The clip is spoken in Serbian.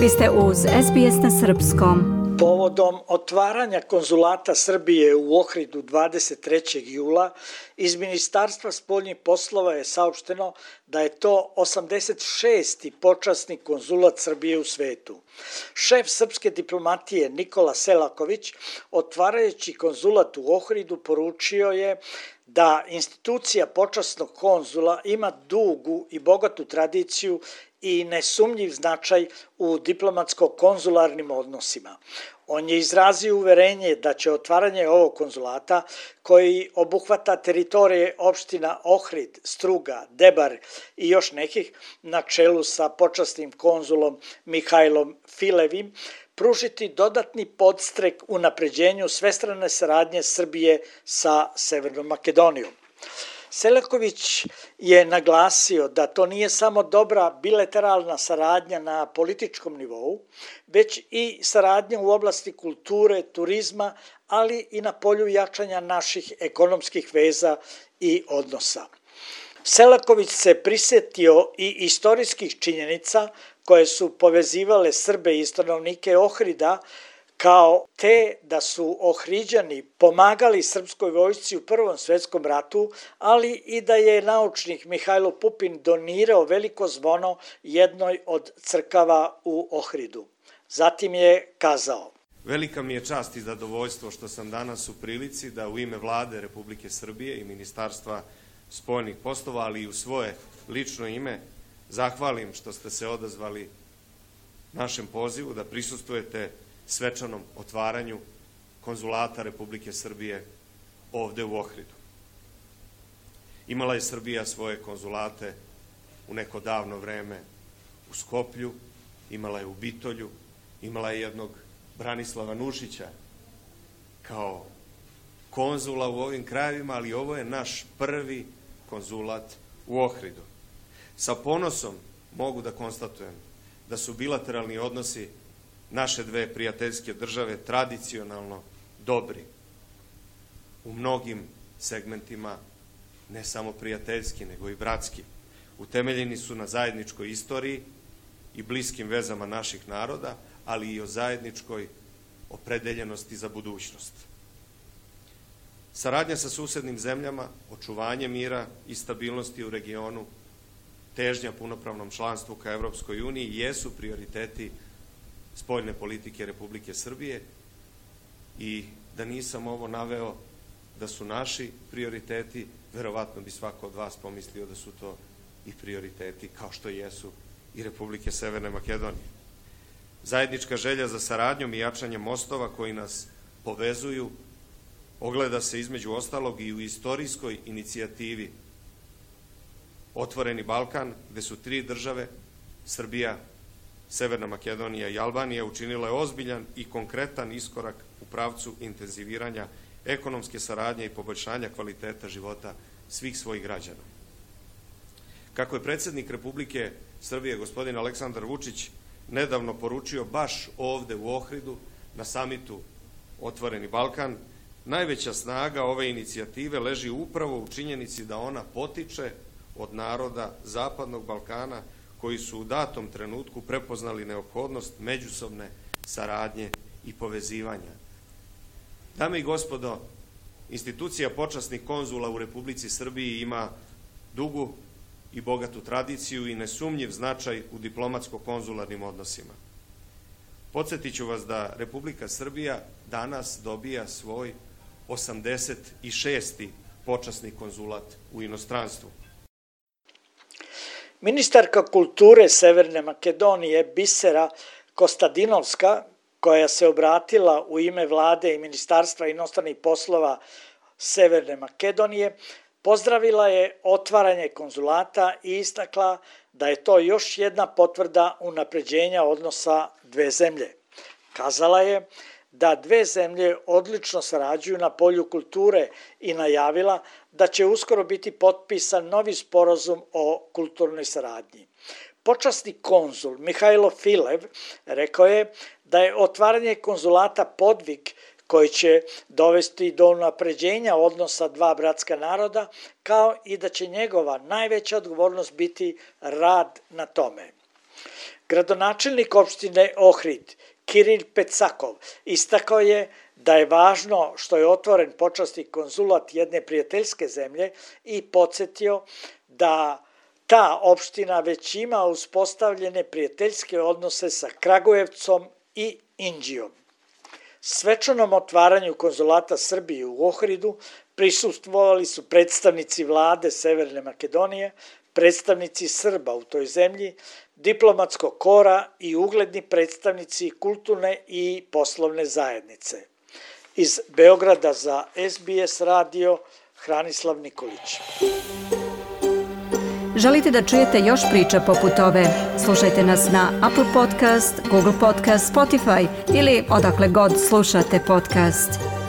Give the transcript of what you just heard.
Vi ste uz SBS na Srpskom. Povodom otvaranja konzulata Srbije u Ohridu 23. jula iz Ministarstva spoljnih poslova je saopšteno da je to 86. počasni konzulat Srbije u svetu. Šef srpske diplomatije Nikola Selaković, otvarajući konzulat u Ohridu, poručio je da institucija počasnog konzula ima dugu i bogatu tradiciju i nesumnjiv značaj u diplomatsko-konzularnim odnosima. On je izrazio uverenje da će otvaranje ovog konzulata, koji obuhvata teritorije opština Ohrid, Struga, Debar i još nekih, na čelu sa počasnim konzulom Mihajlom Filevim, pružiti dodatni podstrek u napređenju svestrane saradnje Srbije sa Severnom Makedonijom. Selaković je naglasio da to nije samo dobra bilateralna saradnja na političkom nivou, već i saradnja u oblasti kulture, turizma, ali i na polju jačanja naših ekonomskih veza i odnosa. Selaković se prisetio i istorijskih činjenica koje su povezivale Srbe i stanovnike Ohrida kao te da su Ohriđani pomagali srpskoj vojsci u Prvom svetskom ratu, ali i da je naučnik Mihajlo Pupin donirao veliko zvono jednoj od crkava u Ohridu. Zatim je kazao Velika mi je čast i zadovoljstvo što sam danas u prilici da u ime vlade Republike Srbije i Ministarstva spoljnih poslova, ali i u svoje lično ime, zahvalim što ste se odazvali našem pozivu da prisustujete svečanom otvaranju konzulata Republike Srbije ovde u Ohridu. Imala je Srbija svoje konzulate u neko davno vreme u Skoplju, imala je u Bitolju, imala je jednog Branislava Nušića kao konzula u ovim krajevima, ali ovo je naš prvi konzulat u Ohridu. Sa ponosom mogu da konstatujem da su bilateralni odnosi naše dve prijateljske države tradicionalno dobri. U mnogim segmentima ne samo prijateljski, nego i bratski. Utemeljeni su na zajedničkoj istoriji i bliskim vezama naših naroda, ali i o zajedničkoj opredeljenosti za budućnost. Saradnja sa susednim zemljama, očuvanje mira i stabilnosti u regionu, težnja punopravnom članstvu ka Evropskoj uniji jesu prioriteti spoljne politike Republike Srbije i da nisam ovo naveo da su naši prioriteti, verovatno bi svako od vas pomislio da su to i prioriteti kao što jesu i Republike Severne Makedonije. Zajednička želja za saradnjom i jačanjem mostova koji nas povezuju ogleda se između ostalog i u istorijskoj inicijativi Otvoreni Balkan, gde su tri države, Srbija, Severna Makedonija i Albanija učinila je ozbiljan i konkretan iskorak u pravcu intenziviranja ekonomske saradnje i poboljšanja kvaliteta života svih svojih građana. Kako je predsednik Republike Srbije, gospodin Aleksandar Vučić, nedavno poručio baš ovde u Ohridu na samitu Otvoreni Balkan, najveća snaga ove inicijative leži upravo u činjenici da ona potiče od naroda Zapadnog Balkana koji su u datom trenutku prepoznali neophodnost međusobne saradnje i povezivanja. Dame i gospodo, institucija počasnih konzula u Republici Srbiji ima dugu i bogatu tradiciju i nesumnjiv značaj u diplomatsko-konzularnim odnosima. Podsjetit ću vas da Republika Srbija danas dobija svoj 86. počasni konzulat u inostranstvu. Ministarka kulture Severne Makedonije Bisera Kostadinovska, koja se obratila u ime vlade i Ministarstva inostranih poslova Severne Makedonije, pozdravila je otvaranje konzulata i istakla da je to još jedna potvrda unapređenja odnosa dve zemlje. Kazala je da dve zemlje odlično sarađuju na polju kulture i najavila da će uskoro biti potpisan novi sporazum o kulturnoj saradnji. Počasni konzul Mihajlo Filev rekao je da je otvaranje konzulata podvig koji će dovesti do napređenja odnosa dva bratska naroda, kao i da će njegova najveća odgovornost biti rad na tome. Gradonačelnik opštine Ohrid, Kiril Pecakov, istakao je da je važno što je otvoren počasti konzulat jedne prijateljske zemlje i podsjetio da ta opština već ima uspostavljene prijateljske odnose sa Kragujevcom i Indijom. Svečanom otvaranju konzulata Srbije u Ohridu prisustvovali su predstavnici vlade Severne Makedonije, predstavnici Srba u toj zemlji, diplomatskog kora i ugledni predstavnici kulturne i poslovne zajednice. Iz Beograda za SBS radio Hranislav Nikolić. Želite da čujete još priča poput ove? Slušajte nas na Apple Podcast, Google Podcast, Spotify ili odakle god slušate podcast.